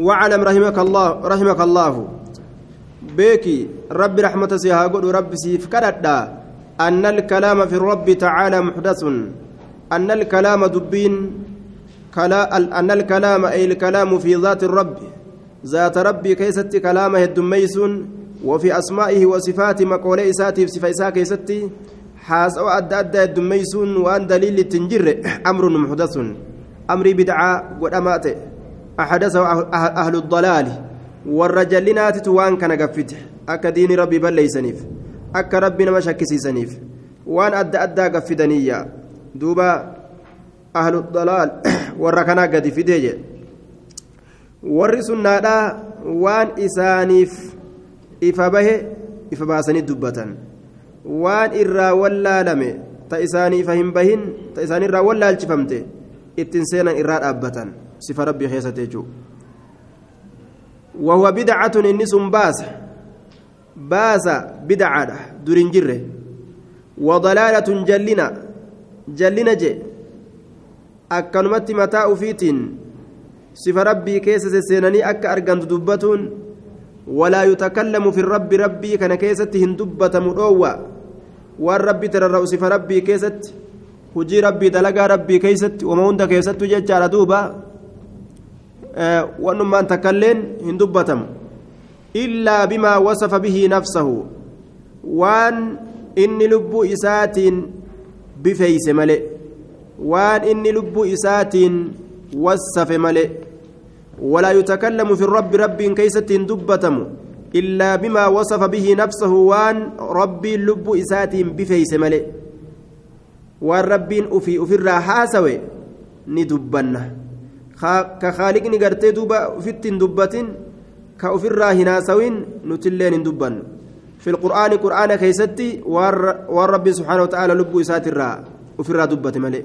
واعلم رحمك الله رحمك الله. بيكي رب رحمة سيها رب سيف كردا. أن الكلام في الرب تعالى محدث. أن الكلام دبين. كلا أن الكلام أي الكلام في ذات الرب. ذات ربي كيست كلامه الدميسون وفي أسمائه وصفاته مقولة إساتي في صفة كيستي حاسوا أدى أدى الدميسون وأن دليل التنجر أمر محدث. أمر بدعة ودمات أحدثه أهل الضلال والرجلينات توان كان قفته أكا دين ربي بل ليسنيف أكا ربنا مشكسي سنيف وأن أدى أدى قفدنيا دوبا أهل الضلال وركنا قد فديه warri sunnaadhaa waan isaaniif ifa bahe ifa baasanii dubbatan waan irraa wallaalame ta isaanii ifa hin bahin ta isaanirraa wallaalchifamte ittiin seenan irraa rabbii keessatti jechuudha وهو بدعة النس باس باس بدعة درين جره وضلالة جلنا جلنا جي أكنمت متاع فيتين sifa rabbii keessa sesseenanii akka argamtu dubbatuun walaa yutakallamu fi rabbi rabbii kana keessatti hin dubbatamu dhoowwa waan rabbi tararra'u sifa rabbii keessatti hujii rabbii dalagaa rabbii keessatti wama hunda keessattu wannummaan takkailleen hin dubbatamu illaa bimaa wasafa bihii nafsahu waan inni lubbuu isaatiin bifeeyse male waan inni lubbuu isaatiin wasafe male ولا يتكلم في الرب رب كيست دبتم إلا بما وصف به نفسه وان ربي لب إسات بفيس ملئ والرب أفي أفر حاسوي ندبنا كخالق نقرتي دوبا فت دبة كأفر هناسوين نتلين دبن في القرآن قرآن كيستي والرب سبحانه وتعالى لب إسات الرا أفر دبة ملئ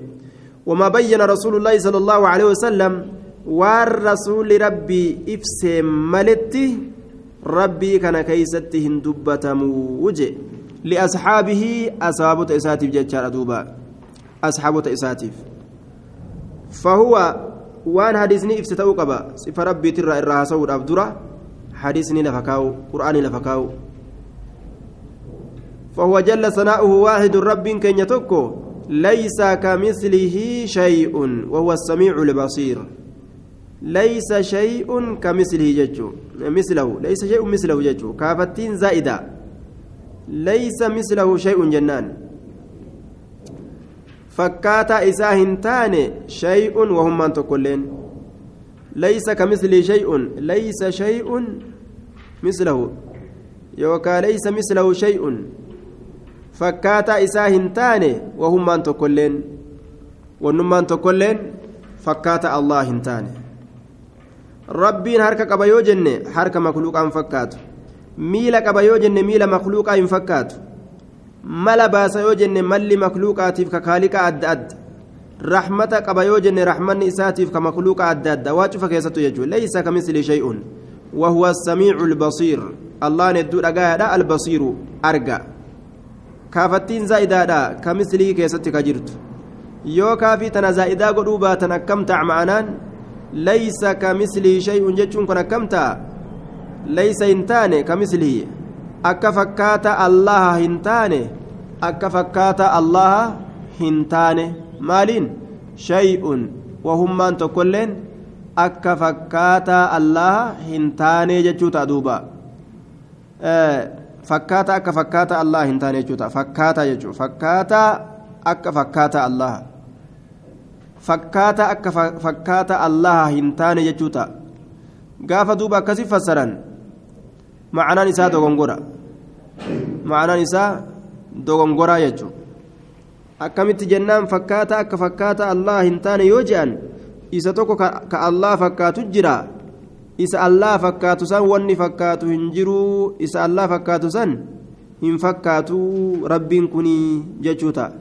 وما بين رسول الله صلى الله عليه وسلم rabbii ibsee maletti rabbii kana keeysatti hin dubbatamuu je liasxaabihi asaabota isaatiif jechaadha duuba asxaabota isaatiif fahuwa waan hadiisni ibse ta'uu qaba. Sifa rabbiitirraa irraa haasa'uudhaaf dura hadiisni lafa kaa'u qur'aanii lafa kaa'u. فهو جل ثناؤه واحد رب كن ليس كمثله شيء وهو السميع البصير ليس شيء كمثله ججو مثله ليس شيء مثله ججو كافتين زائدة ليس مثله شيء جنان فكاتا إساهن تاني شيء وهم من تقولين ليس كمثله شيء ليس شيء مثله يوكا ليس مثله شيء فكاتا إساهن تاني وهم من تقولين ونمان تقولين فكاتا الله تاني qaba yoo jenne harka makluuqaa hin fakkaatu. Miila qaba yoo jenne miila makluuqaa hin fakkaatu. Mala baasa yoo jenne malli makluuqaatiif ka kaaliqaa adda adda raxmata qaba yoo jenne raxmanni isaatiif ka makluuqaa adda adda waa cufa keessattu jechuudha leeysa ka misli shay'un وهو السميع البصير الله ندو دغايا البصير ارجع كافتين زائدا كمثلي كيستي كجرت يو كافي تنا زائدا غدوبا تنكمت معنان ليس كمثله شيء جتشون كنا كمتا ليس هنتاني كمثله akka fakkaata allaha hin taane akka fakkaata allaha hin taane maaliin shay'un wahummaan tokkoilleen akka fakkaata allaha hin taane jechuu ta'a duuba fakkaata akka fakkaata allaha hin taane jechuu ta'a fakkaata jechuu fakkaata akka fakkaata allaha fakkaata akka fakkaata allaha hin taane jechuu ta'a gaafa duuba akkasi fassaran ma'anaan isaa dogongora ma'anaan isaa dogongoraa jechuun akkamitti jennaan fakkaata akka fakkaata allah hin taane yoo je'an isa tokko ka allah fakkaatu jira isa allah fakkaatu san wanni fakkaatu hin jiruu isa allah fakkaatu san hin fakkaatu rabbiin kunii jechuu ta'a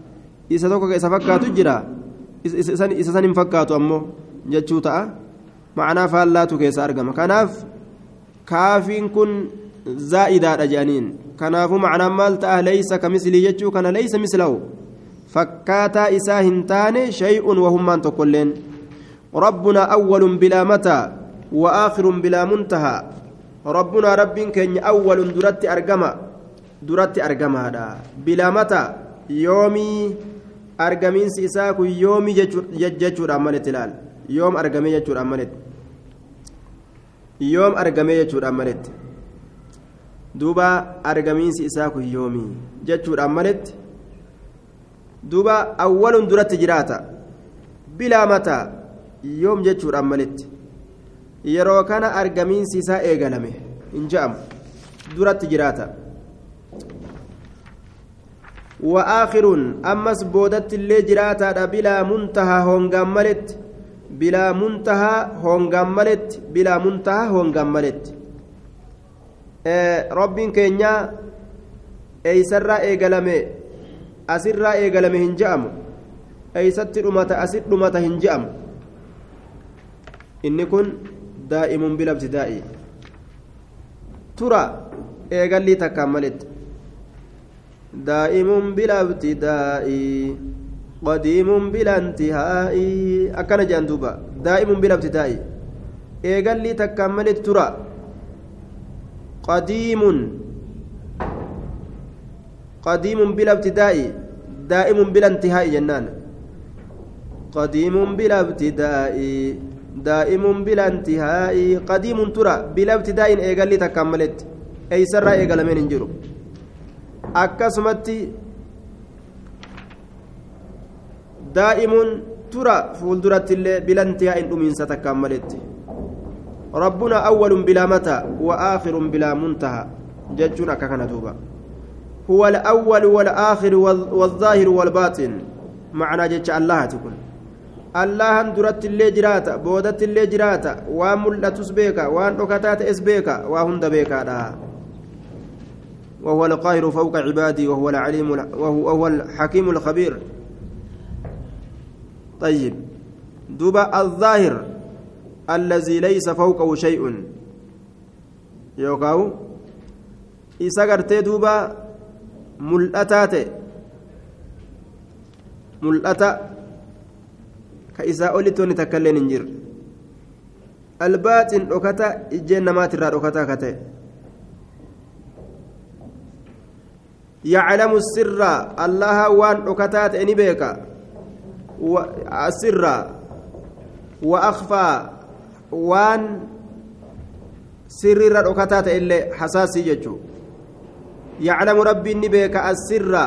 isa tokko isa fakkaatu jira isa san hin fakkaatu ammoo jechuu ta'a ma'anaa faallaatu keessa argama kanaaf kaafiin kun zaa'idaadha jedhaniin kanaafuu macnaan maal ta'a leysa kamislii jechuu kana leysa mislahu fakkaataa isaa hin taane shay'un wahummaan tokkoilleen rabbunaa awwalun bilaa mataa وآخر بلا منتهى ربنا رب كن أول درت أرجما درت أرجما هذا بلا متى يومي أرجمين سيساك يومي ججور أمانة الآن يوم أرجمي ججور أمانة يوم أرجمي ججور duuba argamiinsi isaa kun yoomii jechuudhaan maletti duuba awwaluun duratti jiraata. Bilaa mataa yoom jechuudhaan maletti. Yeroo kana argamiinsi isaa eegalame hin je'amu. Duratti jiraata. Wa'aakiruun ammas boodatti illee jiraataadha bilaa muntahaa hongaan maletti. Bilaa muntahaa hongaan maletti. Bilaa muntahaa hongaan maletti. Eh, rabbiin keenyaa eeysarraa eegalame asirraa eegalame hin je'amu. Eeysatti dhumata asit dhumata hin je'amu. Inni kun daa'imun bilabtidaa'ii tura eegallii takkaan malitti daa'imun bilabtidaa'ii qadiimun bilantihaa'ii akkana jedhan duuba. Daa'imun bilabtidaa'ii eegallii takkaan malitti tura. Qadiimun qadiimun bila ibtidaa'i daa'imun bila intihaa'i jennaan qadiimun bila ibtidaa'i دائم بلا انتهاء قديم ترى بلا ابتداء ايغال تكملت اي سر ايغال من انجرو akkasumatti daa'imun tura fuuldurattillee bilantiyaa in dhumiinsa takkaan wa aakhirun bilaa muntaha jechuun akka kana duuba huwa alawwalu walaakhiru waalzaahiru waalbaaxin macnaa jecha allahati kun allahan duratti illee jiraata boodatti illee jiraata waan mul'atus beeka waan dhokataa ta'es beeka waa hunda beekaadha وهو القاهر فوق عبادي وهو العليم وهو الحكيم الخبير طيب دوبا الظاهر الذي ليس فوقه شيء يوكاو إسا دوبا ملأتات ملأتا illee hin jirre albaaxin dhokata ijjeen namaatirraa dhokataa ka ta'e yaclamu sirra allaha waan dhokataa ta'e ni beeka sirra wa akfaa waan sirrirra dhokataa ta'e illee hasaasii jechuu yaclamu rabbiin ni beeka assirra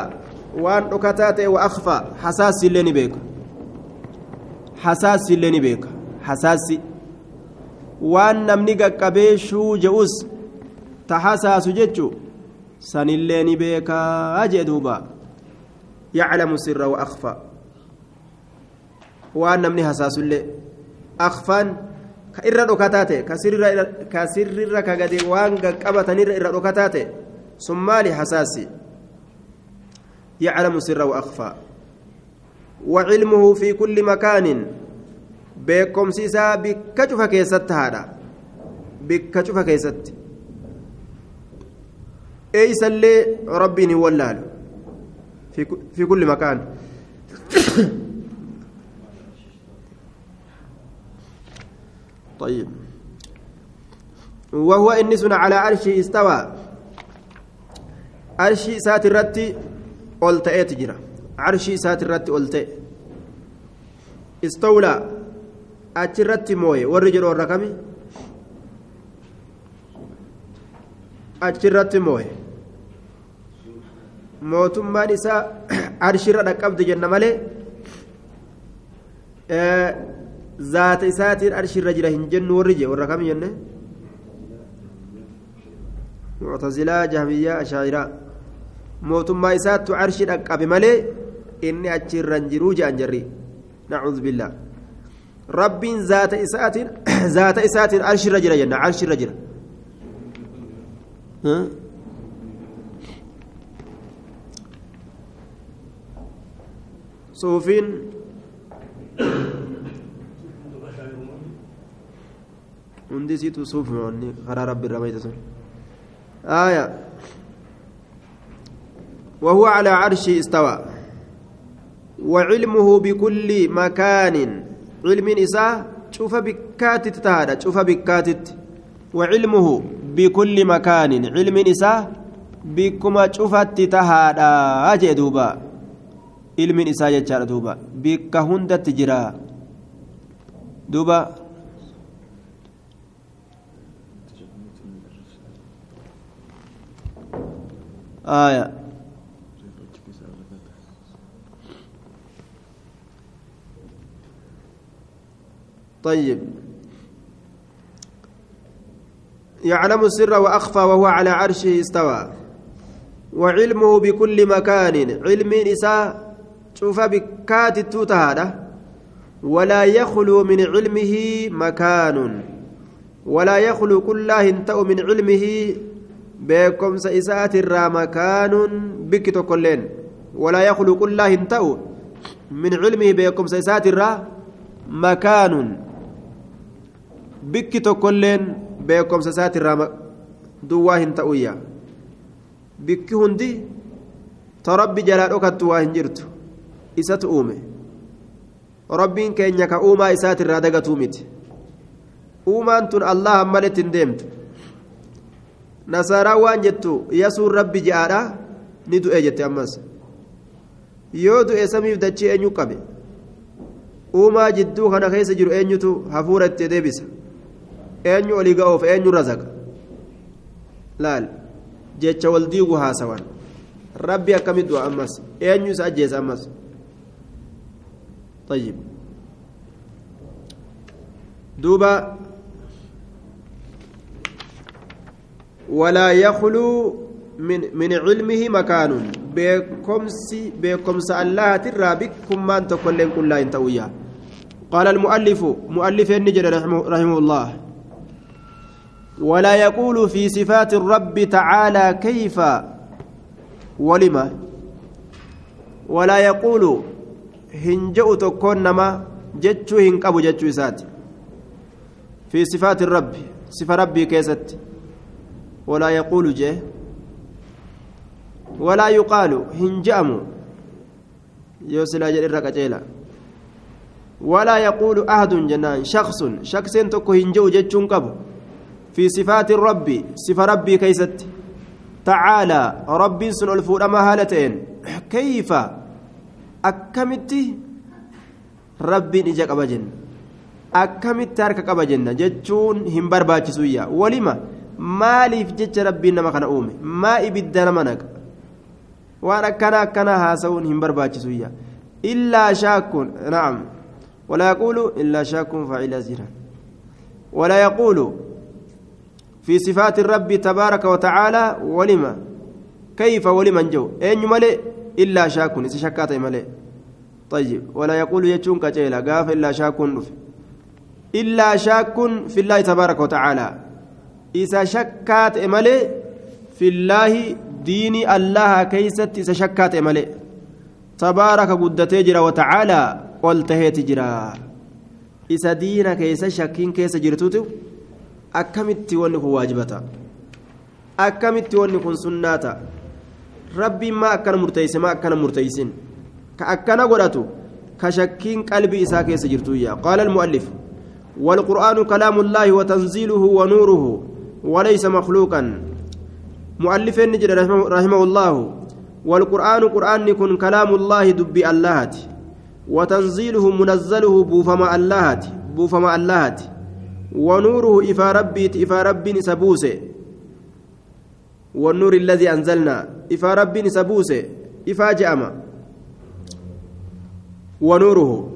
waan dhokataa ta'e wa akfaa hasaasii illee ni beeka hasaassi illee ni beeka hasaassi waan namni qaqqabee shuu je'us ta hasaasu jechu sanillee ni beekaa jee duuba yaclamu sirra wa akfa waan namni hasaasullee akfaan ka irra dhokataa ta'e ka sirrirra ka gade waan qaqqabatanirra irra dhokataa ta'e sun maali hasaassi yaclamu sirra wa akfaa وعلمه في كل مكان بكم سيسا بكشف كيست هذا بكشف كيست ايس اللي ربي ولال في في كل مكان طيب. وهو إنس على عرشه استوى. عرشي سات الرتي إيه تجرى. عرشي سات الرتي قلت استولى. أترتي موي. والرجل والرقمي achirratti mooye mootummaan isaa arshirra dhaqqabde jenna malee hin jennu warri jee warra kam jenne muctazilaa jahmiyyaa ashaa'iraa mootummaa isaattu arshi dhaqqabe malee inni achirra hin jiruu je'an jarri nacuudhu billaa rabbiin zaata isaatiin zaata isaatiin arshirra jira jenna arshirra jira suufiin hundi isiitu suuf moonni karaa rabbi irra mayta sun. آية وهو على عرشه استوى وعلمه بكل مكان علم إساء cufa bikkaatitti tahaadha cufa bikkaatitti. وعلمه بكل مكان علم نساء بكما شفت تهادا أجي دوبا علم نساء يجار دوبا بك هند تجرا دوبا آية. طيب. يعلم السر وأخفى وهو على عرشه استوى. وعلمه بكل مكان. علم نساء شوف بكات التوتهادة ولا يخلو من علمه مكان. ولا يخلو كله انتأ من علمه beekomsa isaatirraa makaanuun bikki tokkolleen. Walaa yakhluqullaa hin ta'u. Min cilmihi beekomsa isaatirraa makaanuun bikki tokkolleen beekomsa isaatirraa duwwaa hin ta'uyya bikki hundi ta rabbi jalaa dhokattu waa hin jirtu. Isatu uume. Rabbiin keenya ka uumaa isaatirraa dagatuu miti. Uumaan tun allahan maletti hin deemtu. Nasaaraa waan jettu yasuun rabbi je'aadha ni du'e jette ammas yoo du'e samiif dachii eenyu qabe uumaa jidduu kana keessa jiru eenyutu hafuura itti deebisa eenyu olii ga'oof eenyu razaqa laal jecha wal diigu haasawan rabbi akkamit du'a ammas eenyu isa ajjeesa ammas طيب دوبا يخلو من من علمه مكان. بكمس بكمس الله ترى بكم من تكون كل لا قال المؤلف مؤلف النجر رحمه, الله. ولا يقول في صفات الرب تعالى كيف؟ ولما ولا يقول هنجأ تكون نما جتشو هنقبو جتشو إسات. في صفات الرب صفة ربي كيست. ولا يقول جه ولا يقال هنجأم يوصل أجل الرقجيلة ولا يقول أحد جنان شخص شخص تكو هنجأ جتشو قبو. في صفات الرب صفة ربي كيست. تعالى ربي سن الفورما هالتين. كيف؟ أكمت ربي نجاك أبجن أكمت تارك أبجن جتشون هم برباچسويا ولما؟ Maaliif jecha rabbiin nama kana uume maa ibidda nama naqa waan akkana akkana haasa'uun hin barbaachisuyya illaa shaakun na'am walaa yaquulu illaa shaakun faacila jira walaa yaquulu في صفات الرب تبارك وتعالى ولما كيف ولمن جو أين ملئ إلا شاك إذا شكات ملئ طيب ولا يقول يجون كجيلا قاف إلا شاك إلا شاك في الله تبارك وتعالى إذا شكات ملئ في الله دين الله كيست إذا شكات ملئ تبارك قدتي جرا وتعالى قلته تجرا إذا دينك إذا شكين كيس جرتوتو akkamitti wanni kun waajibata akkamitti wanni kun sunnaata rabbiin maa akkana murteeyse maa akkana murteeysin ka akkana godhatu ka shakkiin qalbii isaa keessa jirtuyya qaala almu'allif والقرآن كلام الله وتنزيله ونوره وليس مخلوقا. مؤلف نجد رحمه, الله والقرآن قرآن كن كلام الله دبي اللهت وتنزيله منزله بوفما اللهت بوفما اللهت ونوره إفا ربي إفا ربي سبوسه والنور الذي أنزلنا إفا ربي سبوسه إفا جأما ونوره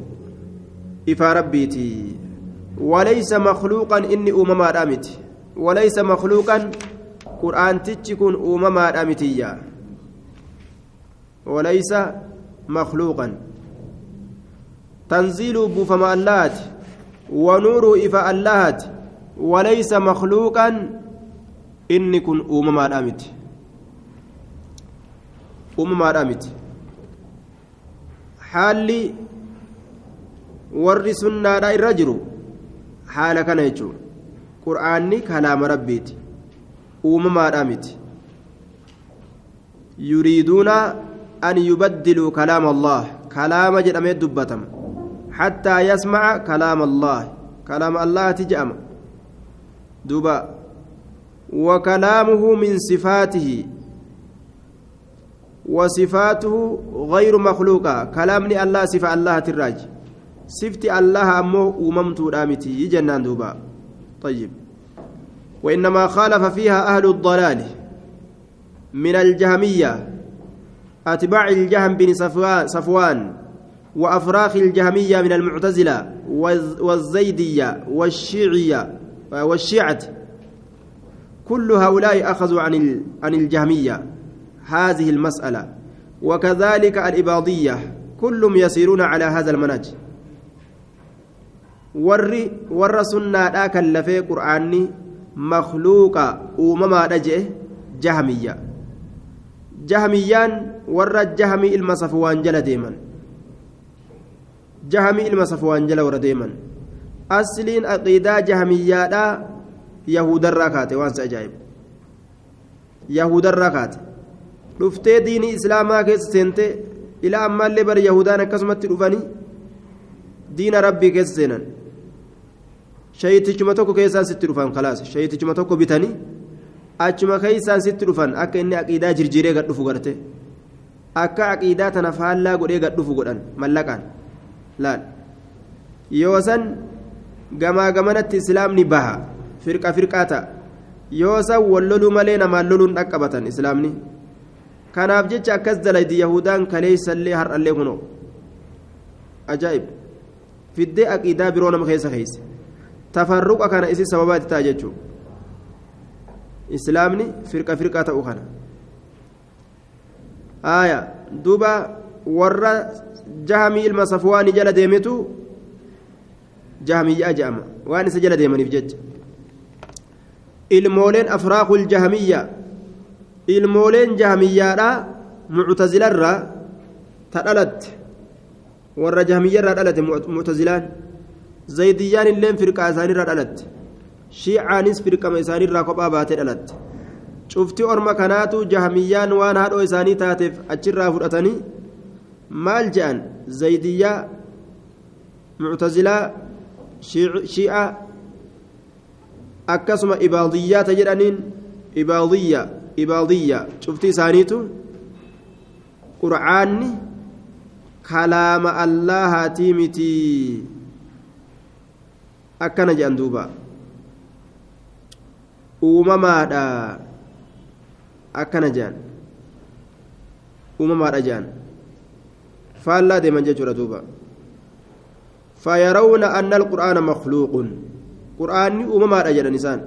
إفا ربيتي وليس مخلوقا إني أمما رامت وليس مخلوقا. قرآن تتشكون أمما رأمتيا. وليس مخلوقا. تنزيل بوفما اللات ونور إفا اللهت وليس مخلوقا. إني كن أمما الأمت أمما الأمت حالي warri sunnaadha irra jiru haala qur'aanni kalaama rabbiiti. Uumamaadha miti. Yuriiduuna an yubaddiluu kalaama allah kalaama jedhamee dubbatama. حتى يسمع كلام الله كلام الله تجأم دوبا وكلامه من صفاته وصفاته غير مخلوقة كلامني الله صفة الله تراج صفتي الله أمه أممت رامتي جنان دوبا طيب وإنما خالف فيها أهل الضلال من الجهمية أتباع الجهم بن صفوان وأفراخ الجهمية من المعتزلة والزيدية والشيعية والشيعة. كل هؤلاء أخذوا عن عن الجهمية هذه المسألة. وكذلك الإباضية كلهم يسيرون على هذا المنهج. warri warra sunnaadhaa kan lafee qur'aanni makluuqa uumamaadha jee jahamiyya jahamiyyaan warra jahamii ilma safwaan jala deeman jahamii ilma safwaan jala warra deeman asliin aqiidaa jahamiyyaadhaa yahudarraa kaate waan sa ajaa'ibu yahudarraa kaate dhuftee diinii islaamaa keessa seente ilaa ammaallee bara yahudaan akkasumatti dhufanii diina rabbii keessa seenan shayitichuma tokko keessaan sitti dhufan kalaas shayitichuma tokko bitanii achuma keessaan sitti dhufan akka inni aqiidaa jirjiiree gad dhufu garte akka aqiidaa tana faallaa godhee gad dhufu godhan mallaqaan. Laal. Yoo san gamaa gamanatti islaamni baha firqa firqaa ta'a. Yoo san walloluu malee namaan loluun dhaqqabatan islaamni. Kanaaf jecha akkas dalaydi yahudaan kaleessallee har'allee kunoo ajaa'ib. Fiddee aqiidaa biroo nama keessa keeyse tafarruqa kana isi sababaati ta'a jechuudha islaamni firqa firqaa ta'uu kana aaya duuba warra jahamii ilma safwaanii jala deemetu jahamiyyaa jedhama waan isa jala deemaniif jecha ilmooleen afraaqul jahamiyyaa ilmooleen jahamiyyaadha muctazilarraa ta dhalatte warra jahamiyyaarraa dhalate muctazilaan zaydiyaan illeen firqaa isaaniirraa dhalatte shiicaanis firqama isaaniirraa kophaa baatee dhalatte cufti orma kanaatu jahamiyyaan waan haadhoo isaanii taateef achirraa fudhatanii maal je'an zaydiyyaa muctazilaa shiica akkasuma ibaadiyyaata jedhaniin ibaadiyya ibaadiyya cufti isaaniitu qur'aanni kalaama allahaatii mitii akkana jedhan duuba. Uumamaadha. Akkana jedhan. Uumamaadha jedhan. Faallaa deeman jechuudha duuba. فيرون أن القرآن مخلوق قرآن أمما أجل نسان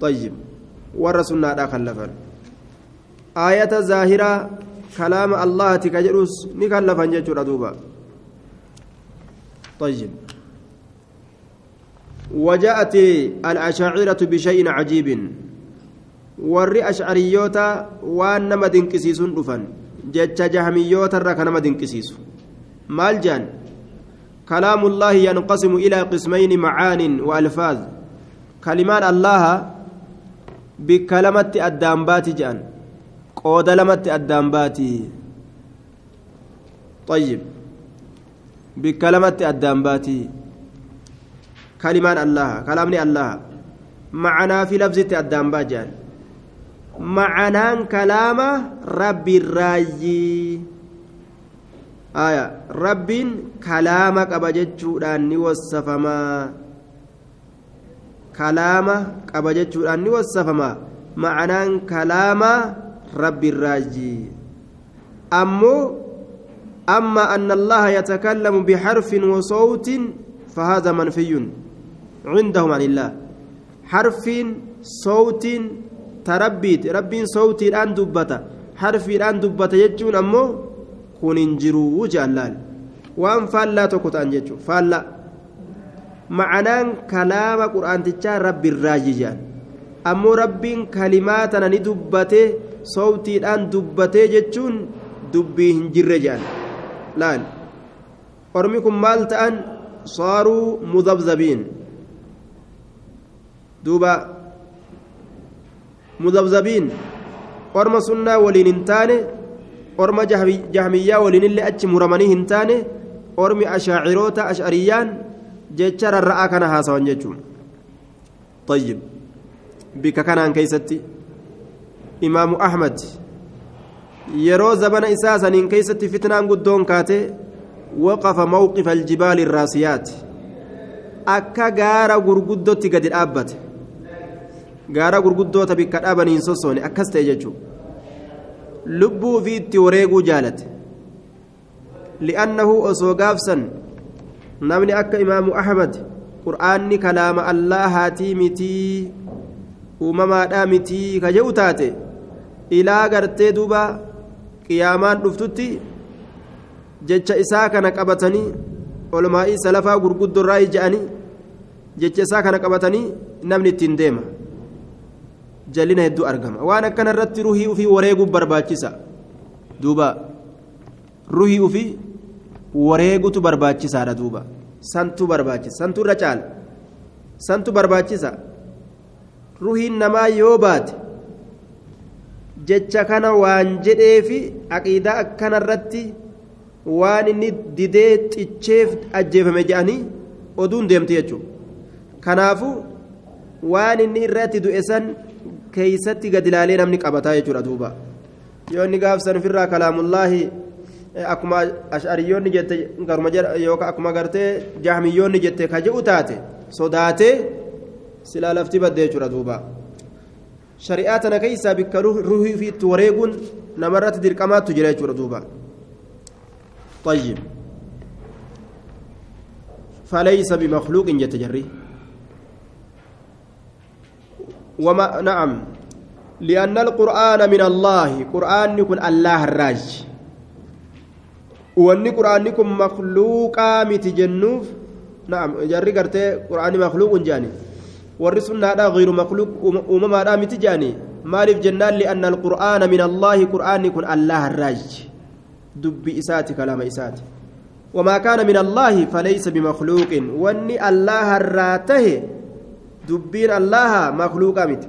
طيب ورسولنا دا خلفا آية ظاهرة كلام الله تكجروس نكلفا جيتشورا دوبا طيب وجاءت الأشاعرة بشيء عجيب. warri ashcariyoota waan nama dinqisiisuun dhufan jecha jahamiyoota irra ka jean كلام الله ينقسم إلى قسمين معان وألفاظ. كلمان الله بكلمة الدامبات جان. قود لمت الدامبات. طيب. بكلمة الدامبات. كلمان الله كلامني الله معنا في لفظة الدامبات جان معنان كلام رب الراجي qaba jechuudhaan ni wassafamaa kalaama qaba jechuudhaan ni wassafamaa ma'anaan kalaama rabbiirraaji ammoo أما أن الله يتكلم بحرف وصوت فهذا منفي عندهم عن الله حرف صوت تربيت رب صوت الآن دبته حرف الآن دبته يجون أمه hin jiruu jaallaal waan faallaa tokko ta'an jechuun faallaa ma'anaan kalaama qur'aantichaa rabbi irraayi jaan ammoo rabbiin kalimaa tana ni dubbatee sowtiidhaan dubbatee jechuun dubbii hin jirre jaan laal ormi kun duuba mudabzabiin orma sunnaa waliin hin taane orma jahmiyyaa waliinillee achi muramanii hin taane ormi ashaaciroota ashariyyaan jecha rarra'aa kana haasawan jechuun طيب bika kanaan keeysatti imaamu ahmad yeroo zabana isaa saniin keeysatti fitnaan guddoon kaate waqafa mawqifa aljibaali irraasiyaati akka gaara gurguddootti gadi dhaabbate gaara gurguddoota bikka dhaabaniin sossoone akkas ta'e jechuudha lubbuu fi wareeguu jaalate li'annahu osoo gaafsan namni akka imaamu ahmad qur'aanni kalaama allahaatii mitii uumamaadhaa mitii ka jedhu taate ilaa gartee duuba qiyaamaan dhuftutti jecha isaa kana qabatanii olmaa'ii salafaa gurguddorraa ija'anii jecha isaa kana qabatanii namni ittiin deema jallina hedduu argama. Waan akkana irratti ruhii ufii wareeguuf barbaachisa. Duuba. Ruhii ufii wareegutu barbaachisaadha duuba. Santu barbaachisa. Santu irra caala. Santu barbaachisa. Ruhiin namaa yoo baate jecha kana waan jedheefi aqiidaa akkana irratti waan inni didee xicheef ajjeefame jedhanii oduun deemte jechuudha. Kanaafu waan inni irratti du'e san keeysatti gad ilaalee namni qabataa jechuudha duuba yoo inni gaafsan ofirraa kalaamullaahi akkuma ashariyoonni jette garuma yookaan akkuma gartee jahmiyyoonni jette ka je'u taate sodaatee silaa lafti badde jechuudha duuba shari'aa tana keessaa bikka ruhii fi itti wareeguun namarratti dirqamaattu jira jechuudha duuba طيب فليس بمخلوق يتجري وما نعم. لأن القرآن من الله. قرآن يكون الله الراج. وأن قرآن يكون مخلوقا متجنوف نعم. جري قرتي قرآن مخلوق جاني. والرسول هذا غير مخلوق. أمم هذا متجاني مالف جنان لأن القرآن من الله. قرآن يكون الله الراج. دب إساتي كلام إساتي. وما كان من الله فليس بمخلوق. وأني الله الراته الله مخلوق مت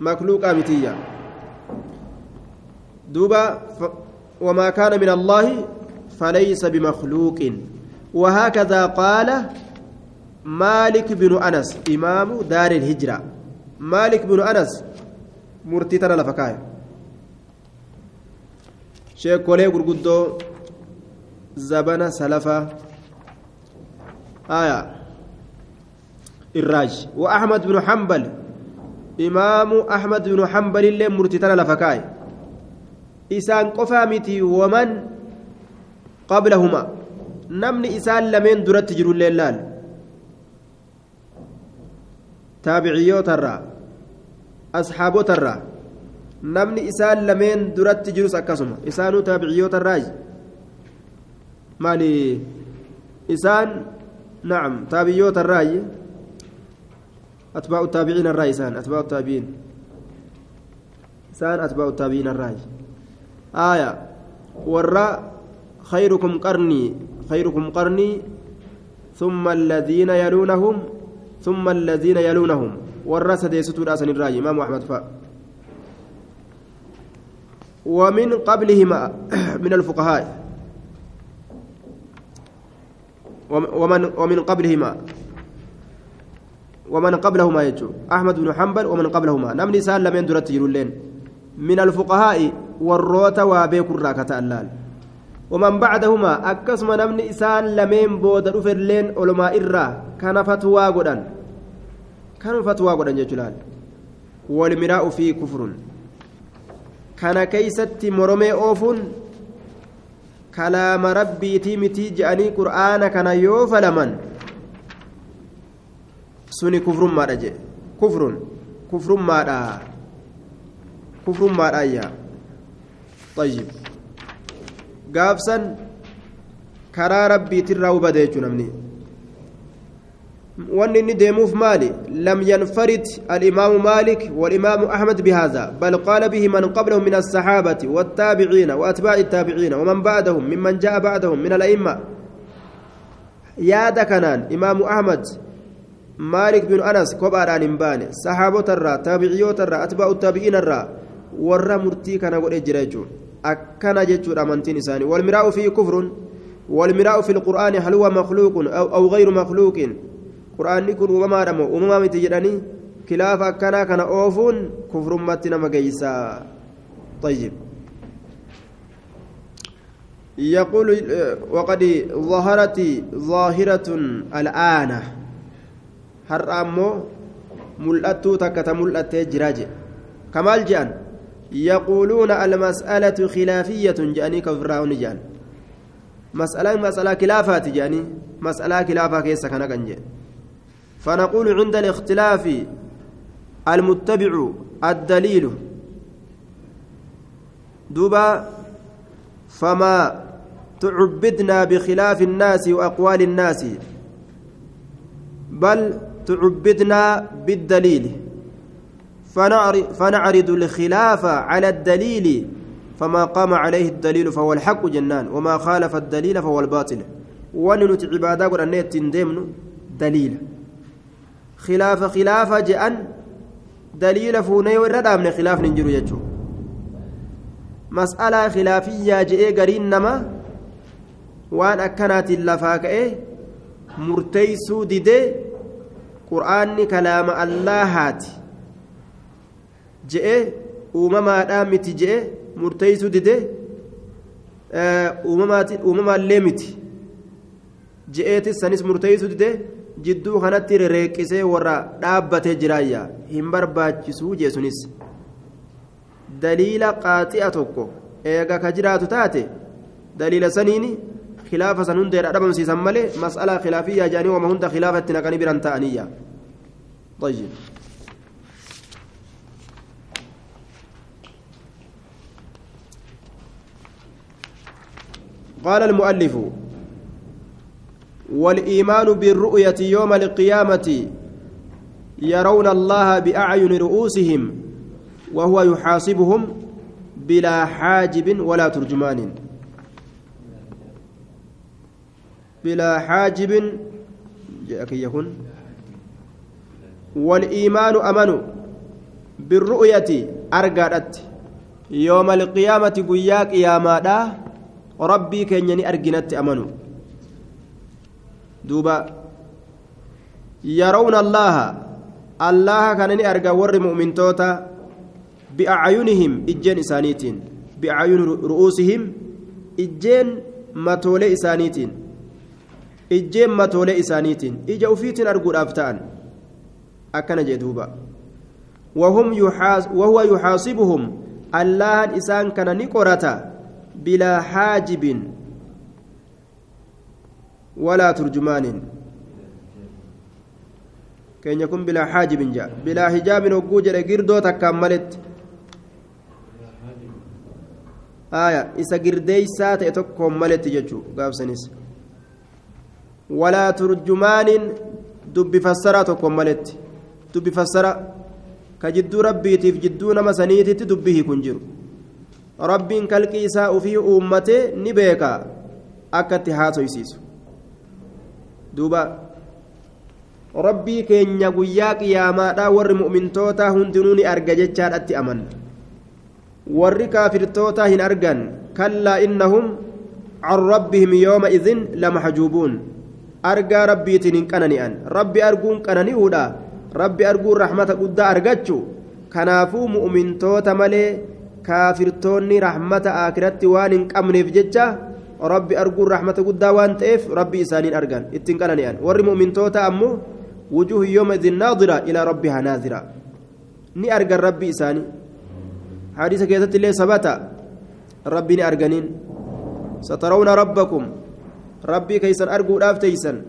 مخلوق متيا دوبا ف... وما كان من الله فليس بمخلوق وهكذا قال مالك بن أنس إمام دار الهجرة مالك بن أنس مرتي ترى لفكايه sheekolee gurguddoo zabana salafaa aya irraaj wa ahmad binu hambal imaamu ahmad binu hambalillee murtii tana lafa kaa'e isaan qofaa miti waman qablahuma namni isaan lameen duratti jirullee laal taabiciyootarraa asxaabotarraa namni isaan lameen duratti jirus akkasuma isaanuu taabiciyyoota irraayi maali nacam taabiciyyoota irraayi atbaa'u taabiciin irraa isaan atbaa'u taabiciin isaan atbaa'u taabiciin irraayi aaya warra خيركم قرني خيركم قرني ثم الذين يلونهم ثم الذين يلونهم ورث ديستو الأسن الراجي إمام أحمد فأ ومن قبلهما من الفقهاء ومن ومن قبلهما. ومن قبلهما يجو. أحمد بن حنبل ومن قبلهما. نمني سال لمن درت يرولين من الفقهاء والروت وابيك الراكة اللال. ومن بعدهما أكسم نمني سال لمن بود رفرلين علماء الرا كان فتوى قدان كان فتوى قدان يجلال. والمراء فيه كفر. kana keeysatti moromee oofuun kalaama rabbiitii mitii je'anii qur'aana kana yoo falaman suni kufrummaadha jedhe kufrun kufrummaadha kufrummaadha ayyaa طيب gaafsan karaa rabbiitirraa hubate jechuu namni Inni deemuuf maali lam yanfarid alimaamu maalik walimaamu ahmad bihaaza bal qaala bihi man qablahum min alsaxaabati والتابعين وأتباع التابعين ومن بعدهم ممن جاء بعدهم من الأئمة. يا دكنان إمام أحمد مالك بن أنس كبار عن إمبان صحابة الرا تابعيوت الرا أتباع التابعين الرا ورا مرتي كان قد أجريجو. أكنا جيتشو أمانتين إساني. والمراء فيه كفر والمراء في القرآن هل هو مخلوق أو, أو غير مخلوق؟ قرآن يكون أمما رمو أمما متجراني خلاف أكنا كان أوفون كفر متنا مقيسا طيب يقول وقد ظهرت ظاهرة الآن هرأمو ملأتو تكت ملأت جراج كمال جان يقولون المسألة خلافية جاني كفراون جان مسألة مسألة خلافات جاني مسألة خلافة كيسا كان فنقول عند الاختلاف المتبع الدليل. دوبا فما تعبدنا بخلاف الناس وأقوال الناس بل تعبدنا بالدليل. فنعرض الخلاف على الدليل فما قام عليه الدليل فهو الحق جنان وما خالف الدليل فهو الباطل. وننت عبادة قرأنية تندمن دليل خلاف خلاف جأن دليل فوني ورد خلاف ننجر يجو مسألة خلافية جئ قرين نما waan akkanaatiin lafaa ka'e murteeysuu didee qur'aanni kalaama allaahaati je'e uumamaadhaa miti je'e murteeysuu didee uumamaallee miti je'eetis sanis murteeysuu didee jidduu kanatti rereeqqisee warra dhaabbatee jiraayya hin barbaachisuu jeesunis daliila qaaxi'a tokko eega ka jiraatu taate daliila saniini خلافة سنون دير أدبا سيسم ملي مسألة خلافية جاني وما هند خلافة نكني بران تأنية طيب قال المؤلف والإيمان بالرؤية يوم القيامة يرون الله بأعين رؤوسهم وهو يحاسبهم بلا حاجب ولا ترجمان. بلا حاجب يكون. والإيمان أمن بالرؤية أرقادت. يوم القيامة قياك يا مادا ربي كينيني أرقنت أمنوا يرون الله الله كانني أرقى ور مؤمن توتا بأعينهم إجين إسانيتين بأعين رؤوسهم إجين متولي إسانيتين ijjeen matoolee isaaniitiin ija ufiitiin arguudhaaf ta'an akkana jee duuba wahuwa yuxaasibuhum allahan isaan kana ni qorata bilaa haajibin walaa turjumaanin keenya kun bilaa haajibin jaa bilaa hijaabin hogguu jedhe girdoo takkaan maletti aya isa girdeeysaa ta'e tokkoon maletti jechuu gaafsanis walaa turjumaanin dubbi fassaraa tokko maletti dubbi fassara ka jidduu rabbiitiif jidduu nama saniititti dubbi hiikun jiru rabbiin kalqii isaa ufii duuba. Rabbii keenya guyyaa qiyaamaadhaa warri mu'mintootaa hundinuu ni arga jechaadhatti aman. Warri kaafirtootaa hin argan kallaa innahum can rabbihim yooma idin lamaxjuubuun argaa rabbiitiin hin qanani'an. Rabbi arguun qanani'uudha. Rabbi arguun rahmata guddaa argachu kanaafuu mu'mintoota malee kaafirtoonni rahmata akiratti waan hin qabneef jecha rabbi arguun rahmata guddaa waan ta'eef rabbi isaaniin argan ittiin qanani'an warri mu'mintoota ammoo wujuuhu yooma idin naadira ilaa rabbihaa naazira ni argan rabbi isaanii hadiisa keessatti illee sabata rabbi ni arganiin satarawna rabbakum rabbii keeysan arguudhaaf teeysan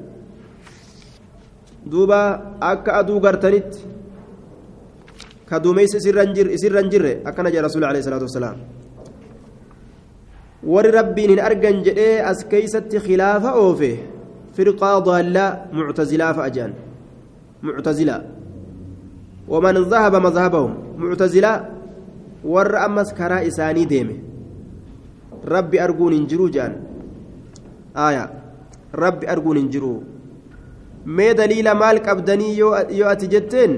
duuba akka aduu gartanitti ka duumeysa isirra hin jirre akkana jedha rasuuli alayhi salaatu wasalaam warri rabbiin hin argan jedhee as keeysatti khilaafa oofe firqaa daallaa muctazilaa fa'a jedhan muctazilaa waman dhahaba madhabahum muctazilaa warra ammas karaa isaanii deeme rabbi arguun hin jiruu jedhan aya rabbi arguun hin jiru mee daliila maal qabdanii yoo ati jetteen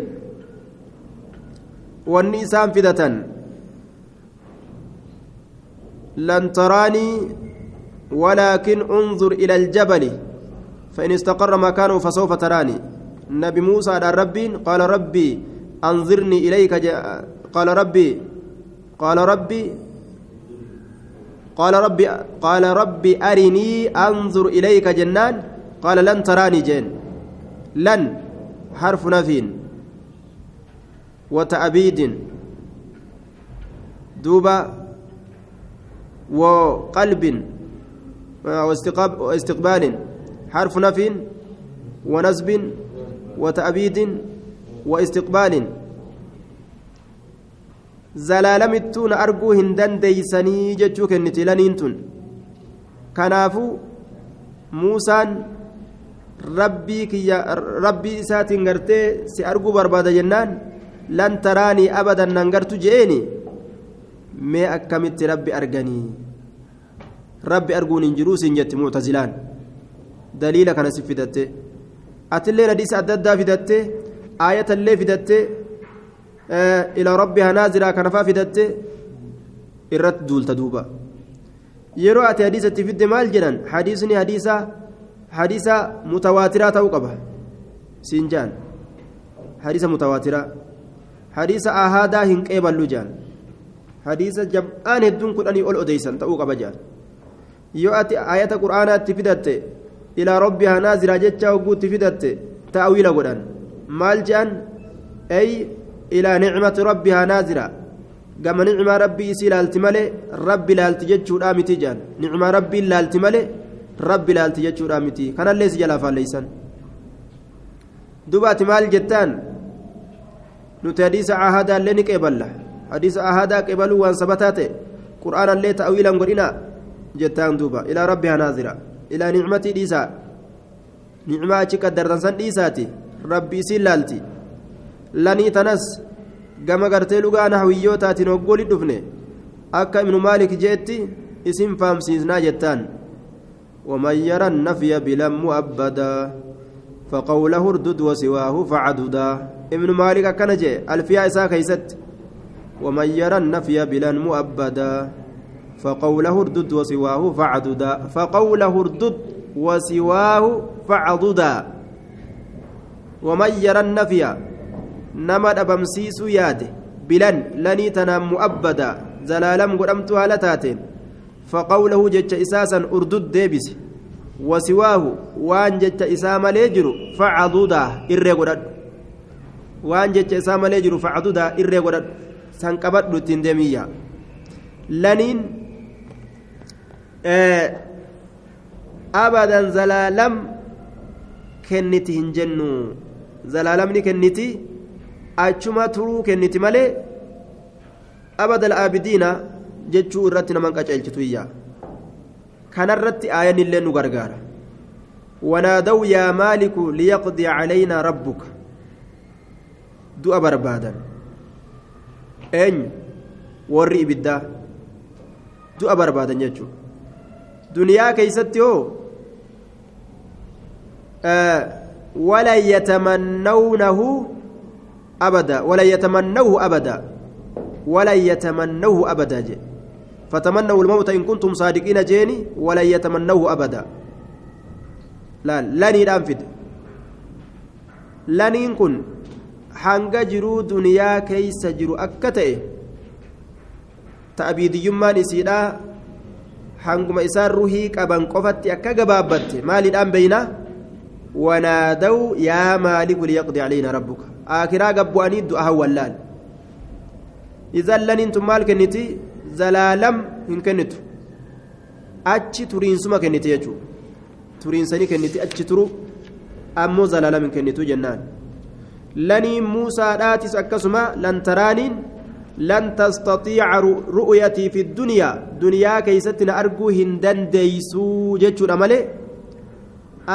wanni isaan fidatan lan taraanii ولكن انظر إلى الجبل فإن استقر مكانه فسوف تراني. نبي موسى على ربي قال ربي أنظرني إليك قال ربي قال ربي قال ربي قال ربي أرني أنظر إليك جنان. قال لن تراني جن لن حرف نفي وتأبيد. دوبا وقلب واستقبال حرف نفي ونسب وتأبيد واستقبال dandeeysanii jechuu kenniti laniin tun kanaafuu muusaan rabbii kiyya rabbii isaatiin gartee si arguu barbaada jennaan lan taraanii abadan nan gartu je'eeni mee akkamitti rabbi arganii rabbi arguun hin jiruu siin jetti mu'tazilaan daliila kana si fidatte atillee hadiisa adda addaa fidatte aayatallee fidatte ilaa rabbihaa naaziraa kanafaa fidatte irratti duulta duuba yeroo ati hadiisatti fidde maal jedhan hadiisni hadiisa hadiisa mutawaatiraa ta'uu qaba siin jaan hadiisa mutawaatiraa hadiisa ahaadaa hin qeeballu jaan hadiisa jam'aan hedduun kudhanii ol odeysan ta'uu qaba jaan. Yoo ati ayata qur'aanaatti fidatte ilaa rabbihaa naaziraa jechaa hogguutti fidatte ta'awiila godhan. Maal je'an? Ay ilaa nicmati rabbihaa naazira gama nicmaa rabbii isii laalti malee rabbi laalti jechuudha miti jean nicmaa rabbiin laalti malee rabbi laalti jechuudha miti. Kanallee si jalaa faalleeysan dubaati maal jettaan? Nuti hadiisa ahadaallee ni qeeballa qeebaluu waan sabataa ta'e qur'aanallee ta'awiilan godhina jettaan duuba ilaa rabbihaa naazira ilaa nicmatii dhiisaa nicmaa achi qaddartan san dhiisaati rabbi isiin laalti lanii tanas gama gartee dhugaa nahwiyyootatiin hoggoli dhufne akka ibnu maalik jeetti isin faamsiisnaa jettaan ومن يرى النفي بلا مؤبدا فقوله اردد وسواه فعددا ابن مالك كان جاء الفيا إساء كيست ومن يرى النفي بلا مؤبدا فقوله اردد وسواه فعددا فقوله اردد وسواه فعضدا ومن يرى النفي tanaan mu'abbada zalaalam godhamtu haala taateen faqawlahu jecha isaasan urdud deebise wasiwaahu waan jecha isaa malee jiru facadudaa irree godhadhu waan jecha isaa malee jiru facadudaa irree godhadhu san qabadhu ittiin deemiyya laniin abadan zalaalam kenniti hin jennu zalaalamni kenniti achuma turuu kenniti malee abadal aabidiina jechuu irratti naman qaceelchitu iyyaa kanarratti aayan illee nu gargaara wanaadaw yaa maaliku liyaqdi calaynaa rabbuka du'a barbaadan eenyu? Warri ibiddaa? Du'a barbaadan jechuu duniyaa keeysatti hoo? Walan yatamannawnahu أبدا ولا يتمنوه أبدا ولا يتمنوه أبدا جي فتمنوا الموت إن كنتم صادقين جيني ولا يتمنوه أبدا لا لن ينفد لن يكن hanga jiruu duniyaa keeysa jiru akka ta'e ta'abiidiyyummaan isiidha hanguma isaan ruhii qaban qofatti akka gabaabbatte maaliidhaan beeyna? Wanaadaw yaa maaliku liyaqdi calaynaa rabbuka? Akiraa gabbu'anii du'a hawwallaal izan laniintu maal kenniti? Zalaalam hin kennitu. Achi turiinsuma kenniti jechuudha turiinsanii kenniti achi turu ammoo zalaalam hin kennitu jennaan laniin muusaadhaatis akkasuma lan taraaniin lan tastatiica ru'yatii fi dunyaa duniyaa keeysatti na arguu hin dandeeysuu jechuudha malee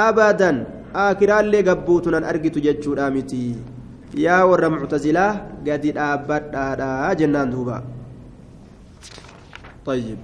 abadan akiraallee gabbuutu nan argitu jechuudha miti yaa warra muctazilaa gadi dhaabbadhaadha jennaan duuba طيب